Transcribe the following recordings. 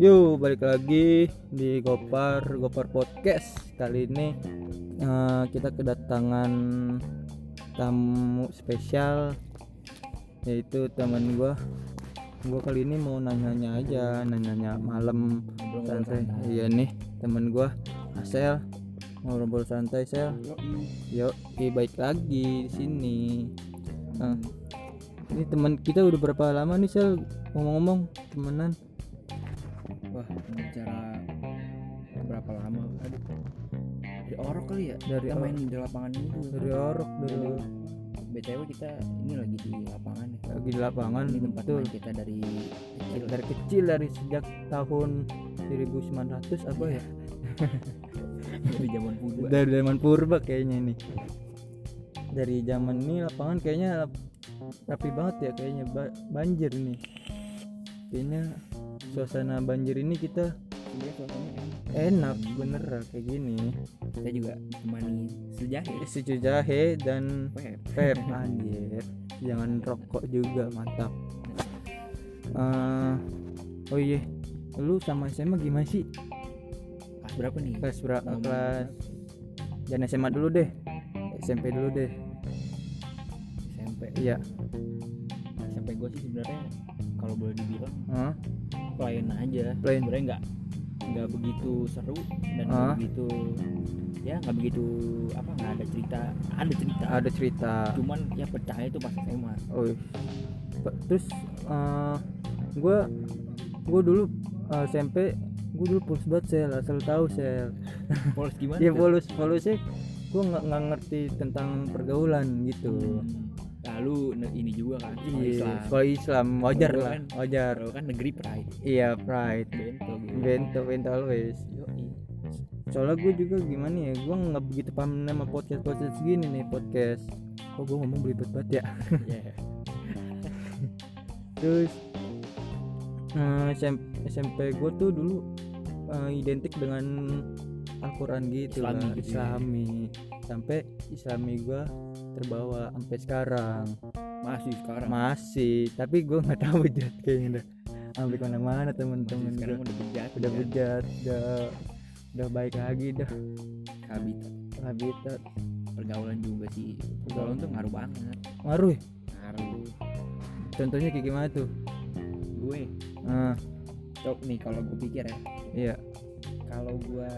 Yuk balik lagi di Gopar Gopar Podcast. Kali ini eh, kita kedatangan tamu spesial yaitu teman gua. Gua kali ini mau nanya-nanya aja nanya-nanya malam. Santai. iya nih teman gua Asel. Ngobrol santai Sel yuk baik lagi di sini. Nah, ini teman kita udah berapa lama nih Sel ngomong-ngomong temenan Wah, bicara berapa lama? Aduh. Dari orok kali ya? Dari kita main di lapangan itu. dari orok dari BTW kita ini lagi di lapangan ya. lagi di lapangan Ini tempat betul main kita dari kecil. dari kecil dari sejak tahun 1900 apa ya dari zaman purba. dari zaman purba kayaknya ini dari zaman ini lapangan kayaknya rap- rapi banget ya kayaknya Ba- banjir nih kayaknya suasana banjir ini kita Iya, suasananya enak. enak bener kayak gini Kita juga temani sejahe. susu jahe dan Pep. Pep anjir jangan rokok juga mantap Eh, oh iya lu sama SMA gimana sih Kelas berapa nih? kelas berapa kelas jangan SMA dulu deh SMP dulu deh SMP. iya SMP gue sih sebenarnya kalau boleh dibilang Hah? Plain aja. Plain. Sebenarnya nggak nggak begitu seru dan nggak Ah. begitu ya nggak begitu apa nggak ada cerita ada cerita ada cerita cuman ya percaya itu pas SMA oh iya. Terus eh gua gua dulu eh, SMP gua dulu polos banget sel asal tahu sel polos gimana ya polos polosnya nggak nggak ngerti tentang pergaulan gitu Hmm. Lalu ne- ini juga kan Iya, Islam. sekolah Islam wajar Kalau lah kan- wajar. Kalau kan negeri pride. Iya pride. Bento gitu. Bento bento always. Yoi. soalnya gue juga gimana ya gue nggak begitu paham nama podcast podcast segini nih podcast. Oh gue ngomong belibet banget ya? Iya. terus eh, SMP, SMP gue tuh dulu eh, identik dengan Al-Quran gitu Islami lah gitu ya. Islami. Sampai Islami gue terbawa sampai sekarang. Masih sekarang? Masih tapi gue nggak tahu bejat kayaknya dah sampai ke mana-mana Masih temen-temen sekarang udah bejat udah ya. bejat udah udah baik lagi dah. Habitat. Habitat. Pergaulan juga sih. Pergaulan tuh ngaruh banget. Ngaruh ya? ngaruh. Contohnya kayak gimana tuh? Gue? Ah. Cok nih kalau gue pikir ya. Iya. Kalau gue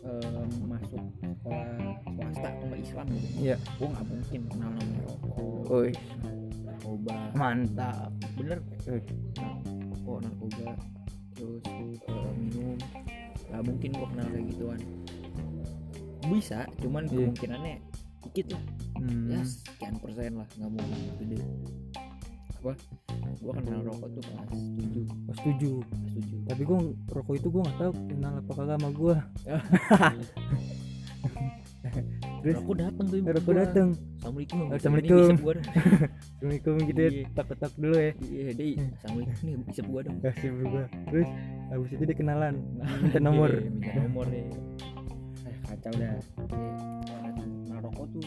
em, masuk sekolah swasta sama Islam. Gitu iya. Gue nggak mungkin kenal namanya rokok. Woi, narkoba. Mantap. Bener. Wih, rokok narkoba terus eh, minum. Nggak mungkin gue kenal kayak gituan. Bisa cuman Iya. kemungkinannya dikit lah. Hmm. ya sekian persen lah. Nggak mungkin gede apa gue kenal rokok tuh kelas tujuh. Oh, setuju kelas tujuh. Tapi gue rokok itu gue nggak tahu kenal apa kagak sama gue terus? Rokok dateng tuh gua. dateng. Assalamualaikum Gitu. Assalamualaikum. Assalamualaikum gitu ya. Iya. tak tak dulu ya. Iya deh assalamualaikum nih bisa gua dong. Kasih berubah terus habis itu dia kenalan. Minta nomor. Iya, minta nomor deh eh, kacau dah. Eh, nah rokok tuh.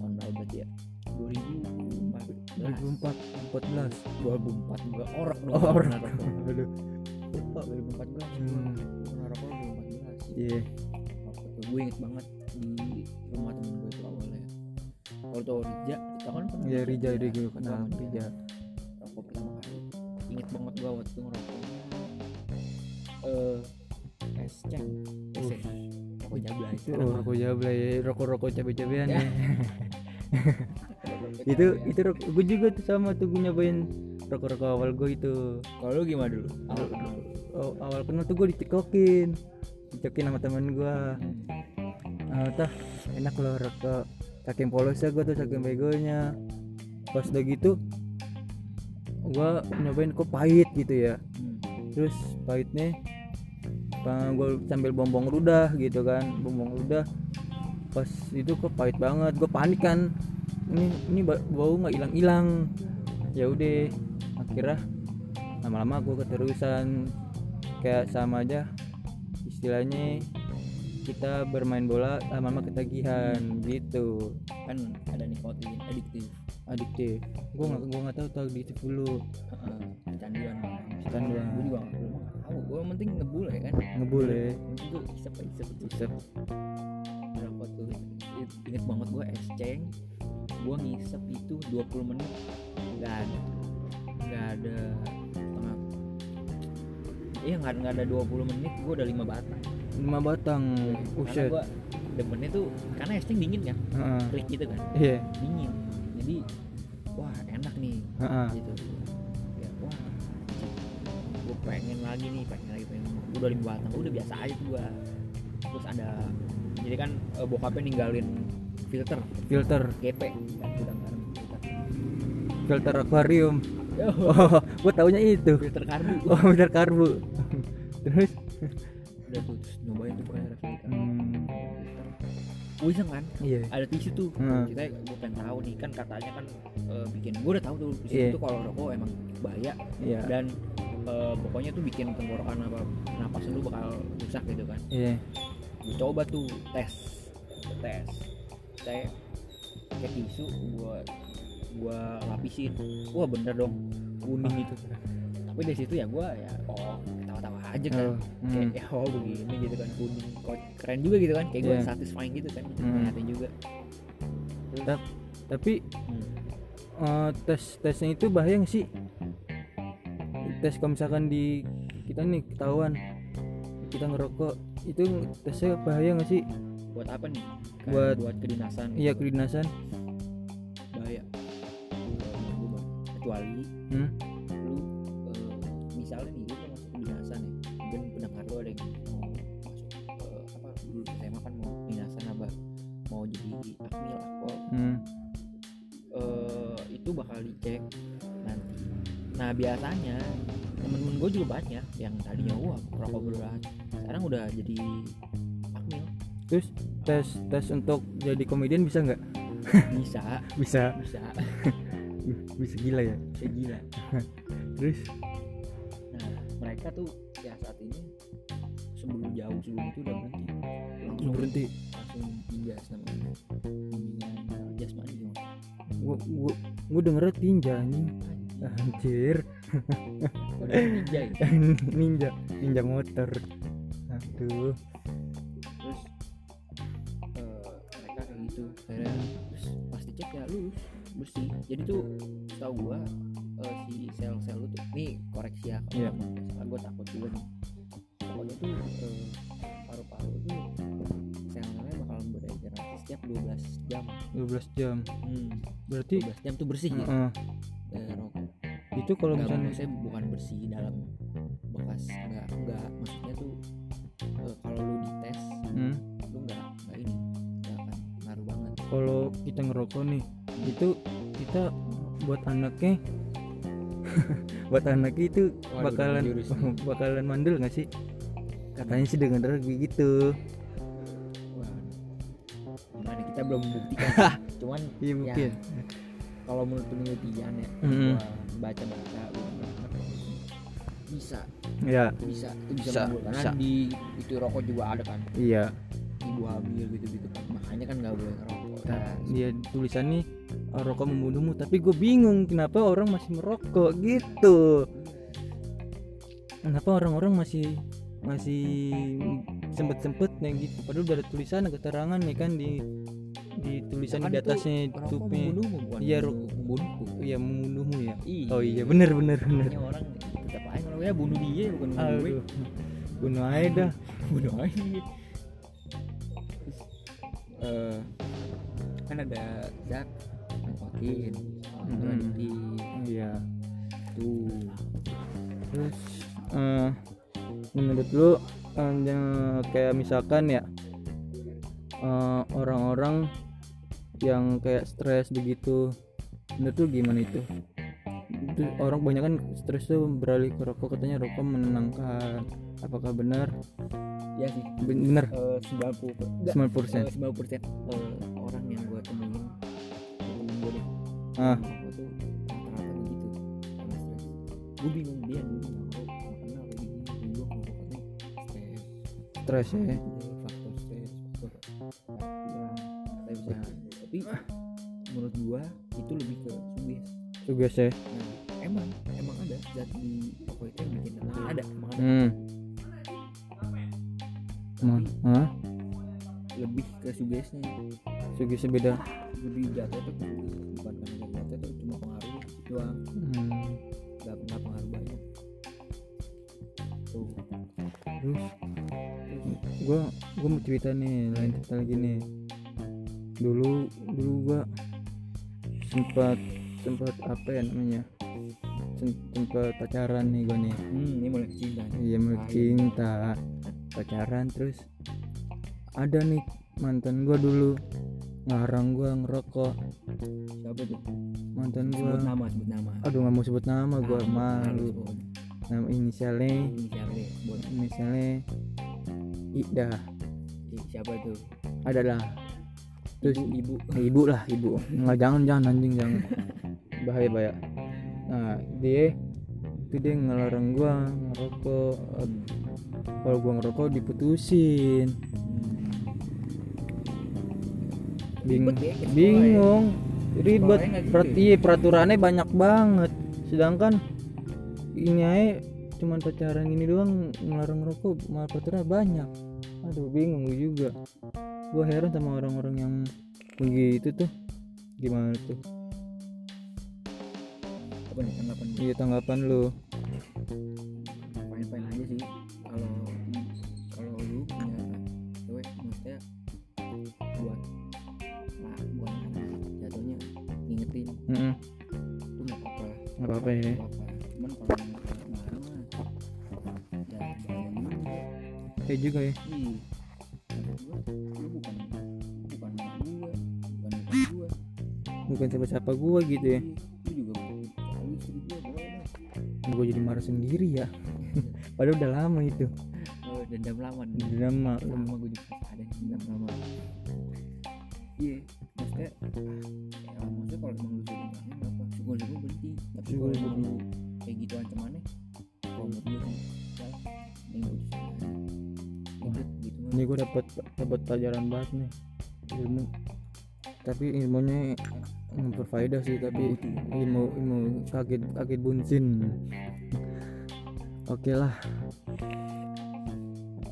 Tahun berapa berarti ya 2014 2004 2004 gua orok dong Oh, rokok aduh lupa 2014 gua Hmm. kenal rokok 2014 iya tuh gue inget banget di rumah temen gue itu awalnya kalau tau Rija tau kan pernah iya Rija? Rija gue kenal dia. Rija rokok pertama kali inget banget gua waktu itu ngerokoknya eh es Uh. ceng rokok jabla itu oh, rokok jablay rokok rokok cabe cabean Ya. Ya itu itu rokok gue juga tuh sama tuh gue nyobain rokok rokok awal gue itu. Kalau lu gimana dulu? Awal kenal oh, awal kenal tuh gue dicikokin dicekokin sama temen gue. Ah tah enak loh rokok. Saking polosnya gue tuh saking begonya. Pas udah gitu gue nyobain kok pahit gitu ya. Hmm. terus pahitnya gue sambil bombong ludah gitu kan. Bombong ludah. Pas itu kok pahit banget. Gue panik kan ini ini ba- bau nggak hilang hilang ya udah akhirnya lama-lama gue keterusan. Kayak sama aja istilahnya kita bermain bola lama-lama ketagihan gitu. Kan ada nikotin adiktif. Adiktif. Gue nggak gue nggak tahu tuh adiktif dulu. Kecanduan Kecanduan. gue juga nggak belum gue yang penting ngebul ya kan? Yang penting gue isep isep isep berapa tuh? Inget banget gue esceng gue ngisep itu 20 menit. Nggak ada nggak ada setengah. Iya nggak nggak ada 20 menit gue udah lima batang. Lima batang. Karena uset gue demennya tuh karena esceng dingin kan? Heeh. klik gitu kan? Iya. Dingin. Jadi wah enak nih. Heeh. gitu. Ya wah gue pengen lagi nih pengen lagi pengen udah lima batang udah biasa aja tuh gue terus ada jadi kan eh, bokapnya ninggalin filter. Filter. GP kan filter. Akuarium. Oh gua taunya itu. Filter karbu. Oh filter karbu. Terus? Udah tuh terus nyobain tuh kayak filter hmm, iseng kan? Iya. Ada tisu tuh. Hmm. kita gue pengen tahu nih kan katanya kan eh, bikin gue udah tahu tuh tisu Iya. itu kalau rokok emang bahaya. Iya. Dan eh, pokoknya tuh bikin tenggorokan apa napas lu bakal rusak gitu kan. Iya. Gue coba tuh tes. Tes saya pakai tisu gua gua lapisin. Wah bener dong. Kuning itu. Tapi dari situ ya gua ya oh ketawa-tawa aja kan. Oh, kayak hmm. ya oh begini gitu kan. Kuning kok keren juga gitu kan. Kayak Iya. satisfying gitu kan. Hmm. ngeliatin juga. Terus, Tap- tapi hmm, eh, tes tesnya itu bahaya nggak sih? Tes kalau misalkan di kita nih ketahuan kita ngerokok itu tesnya bahaya nggak sih buat apa nih? Kayak Buat- buat kedinasan iya gitu. kedinasan. Bahaya. Kecuali hmm? lu eh, misalnya nih lu masuk kedinasan ya mungkin pendengar lu ada yang mau masuk eh, apa dulu SMA kan mau kedinasan apa mau jadi akmil akpol Hmm. eh, itu bakal dicek nanti. Nah biasanya temen-temen gue juga banyak yang tadinya wah rokok berat sekarang udah jadi terus tes tes untuk jadi komedian bisa nggak? Bisa. Bisa. Bisa. Bisa gila ya. Bisa gila. Terus? Nah mereka tuh ya saat ini sebelum jauh sebelum itu udah berhenti. Langsung berhenti? langsung ijaz namanya. Bimbingan jasmani gua gua gua denger tinja anjing anjir. Ninja ya? Ninja ninja motor. Aduh akhirnya terus pas dicek ya lulus bersih. Jadi tuh setahu gua eh, si sel-sel lu tuh nih koreksi ya kalau Iya. emang salah gua takut juga nih. Pokoknya tuh eh, paru-paru tuh sel-selnya bakal beregenerasi setiap 12 jam. 12 jam. Hmm, berarti 12 jam tuh bersih ya? Heeh. dari rokok itu kalau misalnya maksudnya kalau kita ngerokok nih itu kita buat anaknya buat anaknya itu Waduh, bakalan bakalan mandul nggak sih? Katanya sih denger begitu Wah, gimana kita belum membuktikan. Cuman iya ya mungkin. kalau menurut penelitian ya gua baca baca bisa. Ya. Bisa itu bisa, Bisa, bisa. di itu rokok juga ada kan? Iya. Ibu hamil gitu gitu kan. Makanya kan nggak boleh ngerokok Nah, dia tulisannya "Ah, rokok membunuhmu. Tapi gue bingung kenapa orang masih merokok gitu. Kenapa orang-orang masih masih sempet-sempet nih gitu? Padahal udah ada tulisan ada keterangan nih kan di di tulisan kan di itu atasnya rokok tutupnya. bukan Iya, membunuh- membunuhku. iya membunuhmu ya. Iya. Oh iya bener bener bener. Makanya orang tetap aja kalau ya bunuh dia bukan bunuh gue. Bunuh aja dah. Bunuh aja. Eh, kan ada zat nikotin Mm-mm. adiktif iya. Tuh. Terus eh, menurut lu yang kayak misalkan ya eh, orang-orang yang kayak stres begitu menurut lu gimana itu? Itu orang banyak kan stres tuh beralih ke rokok katanya rokok menenangkan. Apakah benar? Ya sih. Ben- benar. Eh, 90 per- enggak, 90% eh, 90 persen ah. Gue tuh rata-rata begitu karena stres gue bingung dia dulu nggak mau nggak kenal kayak gini dulu nggak katanya stres. Stres ya. Ini faktor stres faktor pikiran tapi bisa tapi menurut gua itu lebih ke suges tugas ya. Nah emang emang ada zat di rokok itu yang bikin tenang ada emang ada. Hmm. Emang, hah? Ke sugesnya Sugi sebeda lebih jatuh suges bukan karena jatuh tuh cuma pengaruh doang. Hmm. nggak nggak pengaruh banyak. Tuh. Terus gua gua mau cerita nih lain cerita lagi nih. Dulu dulu gua sempat sempat apa ya namanya? Sem- sempat pacaran nih gua nih. Hmm ini mulai cinta. Iya mulai cinta. Pacaran terus ada nih mantan gua dulu. Ngarang gua ngerokok. Siapa tuh? Mantan sebut gua nama sebut nama. Aduh nggak mau sebut nama gua Ah, malu. nama. Inisialnya. Ini siapa deh boleh misalnya Ida siapa tuh adalah. Terus ibu ibu. Ibu lah ibu. Nggak jangan jangan anjing jangan. Bahaya bahaya. Nah dia itu dia ngelarang gua ngerokok. Hmm. kalau gua ngerokok diputusin bingung ya, kayak sekolah bingung ribet. Gitu ya? iya peraturannya banyak banget. Sedangkan ini aja cuman pacaran ini doang ngelarang ngerokok malah peraturannya banyak. Aduh bingung gua juga. Gua heran sama orang-orang yang begitu tuh. Gimana tuh? Apa nih tanggapan gue iya tanggapan lu itu nggak apa-apa. Nggak apa-apa ya. Cuman kalau mah ya juga kayak juga ya. Lu bukan bukan anak gua bukan bukan gua. Bukan siapa-siapa gua gitu ya. Lu juga lu gua jadi marah sendiri ya. Padahal udah lama itu. Oh, dendam lama udah lama. Lama gue juga ada dendam lama. Iya maksudnya ya, maksudnya kalau emang lu sudah syukur syukur berhenti tapi kalau Syukur-syukur. emang lu kayak gitu ancamannya kalau menurut gue sih ya ini putus aja. Ribet gitu ini gua dapat dapat pelajaran banget nih. Ilmu. Tapi ilmunya berfaedah sih tapi ilmu ilmu kaget kaget bunsin oke lah.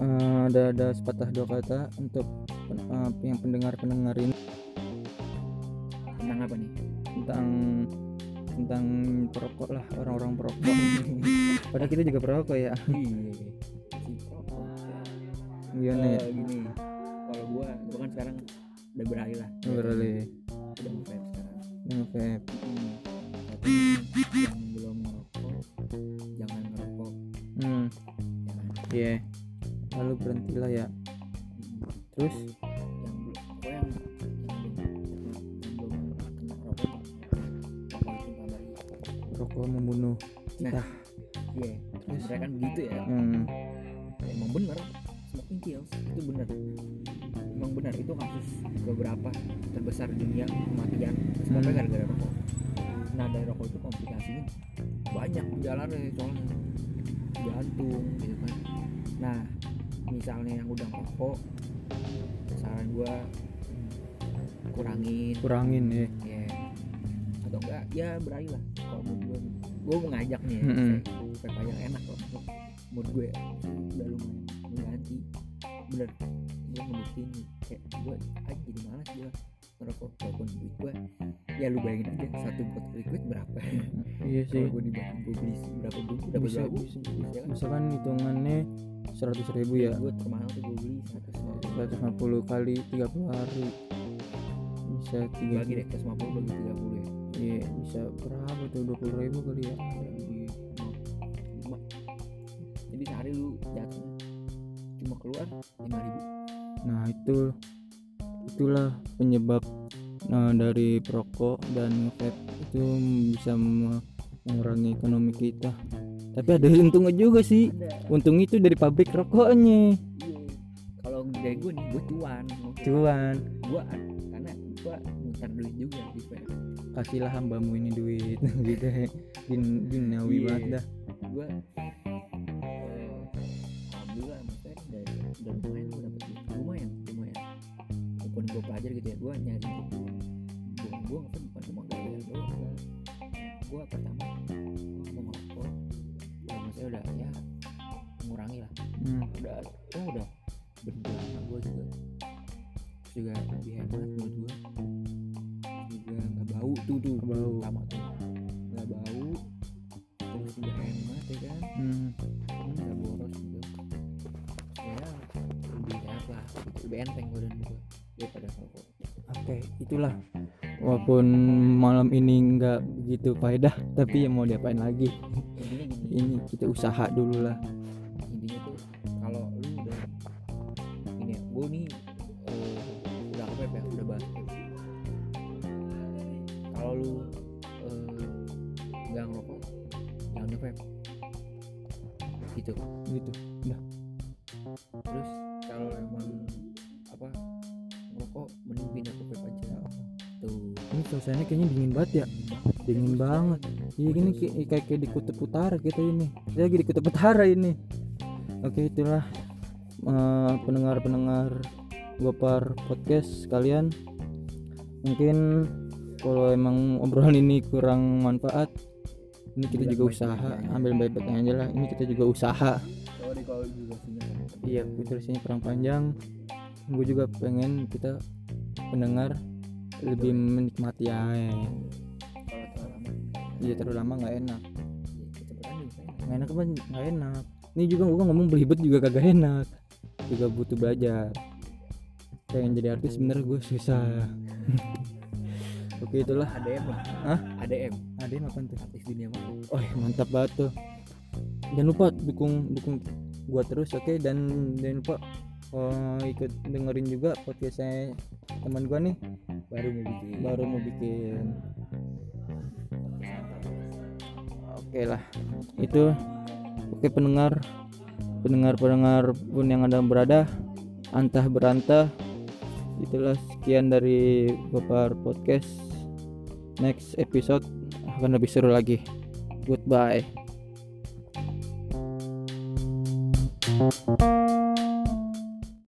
Eh, ada ada sepatah dua kata untuk eh, yang pendengar pendengar ini. Tentang apa nih? Tentang tentang perokok lah orang-orang perokok padahal kita juga perokok ya. Iya gimana ya Eh, gini kalau gua gua kan sekarang udah beralih lah. Beralih. Udah nge-vape sekarang. Dengan vape Hmm. tapi yang belum ngerokok jangan ngerokok. Hmm. Ya kan? Iya. Lalu berhentilah ya. Terus rokok membunuh Nah. kita iya. Terus? Kan begitu ya. Hmm, emang bener. Smoking kills itu bener. Emang bener itu kasus beberapa terbesar di dunia kematian. Sebabnya Hmm. gara-gara rokok. Nah dari rokok itu komplikasinya banyak jalannya soalnya. Jantung gitu kan. Nah misalnya yang udah merokok saran gua kurangin. Kurangin ya ya atau enggak ya beralih lah kalau gue gue mau ngajak nih ya Mm-mm. supaya supaya enak loh menurut gue udah lumayan mengganti bener gue ngebuktiin kayak gue aja jadi malas gue ngerokok walaupun duit gue ya lu bayangin aja satu botol liquid berapa? Iya sih. Kalau gue dibantu gue beli berapa bungkus dapat bisa berapa bisa ya kan? Misalkan hitungannya seratus ribu ya. gue termahal tuh gue beli 150 150 kali 30 hari bisa tiga bagi deh ke 50 bagi 30 ya. Iya bisa berapa tuh? 20 ribu kali ya? Jadi, lima. jadi sehari lu jatuh. Cuma keluar 5 ribu. Nah itu itulah penyebab nah, dari perokok dan vape itu bisa me- mengurangi ekonomi kita. Tapi ada untungnya juga sih. Ada. Untung itu dari pabrik rokoknya. Iya. Kalau dari gue nih gue cuan. Cuan. Gue gua ngejar duit juga gitu ya. Kasihlah hambamu ini duit gitu. Ya gin nawi yeah. banget dah. Gua eh, alhamdulillah maksudnya dari udah lumayan dapet duit. Lumayan lumayan. Bukan gua pelajar gitu ya gua nyari gua gue bukan cuma gaya doang gua pertama mau ya maksudnya udah ya mengurangi lah. Hmm. udah ya udah berjalan gue juga. Juga lebih hebat buat gua bau tuh tuh. Bau. pertama tuh. Nggak bau. Terus juga hemat ya kan. Hmm. Nggak boros gitu. Ya lebih sehat lah. Lebih enteng badan gue daripada rokok. Oke itulah. Walaupun malam ini nggak begitu faedah tapi ya. mau diapain lagi? Ini kita usaha dulu lah nggak ngerokok. Jangan nge vape gitu. Gitu. Terus kalau emang apa ngerokok mending pindah ke vape aja. Tuh. Ini suasananya kayaknya dingin banget ya. Dingin banget. Iya gini kayak kayak di kutub utara kita ini. Kita lagi di kutub utara ini. Oke itulah eh, pendengar-pendengar Gopar podcast kalian. Mungkin kalau emang obrolan ini kurang manfaat ini kita juga usaha ambil baik-baiknya aja lah. Ini kita juga usaha. Iya tulisnya kurang panjang. Gue juga pengen kita pendengar lebih menikmati ya kalau terlalu lama iya terlalu lama nggak enak. Nggak enak. Apa? Nggak enak. Ini juga gue ngomong belibet juga kagak enak. Juga butuh belajar. Pengen jadi artis sebenarnya gue susah oke itulah. ADM lah. Hah? ADM yang apa tuh? Artis dunia maya. Oh mantap banget tuh. Jangan lupa dukung dukung gua terus oke? Dan jangan lupa eh, ikut dengerin juga podcastnya teman gua nih. Baru mau bikin. Baru mau bikin. Oke lah. Itu. Oke pendengar. Pendengar pendengar pun yang ada berada antah berantah. Itulah sekian dari Gopar Podcast next episode akan lebih seru lagi. Goodbye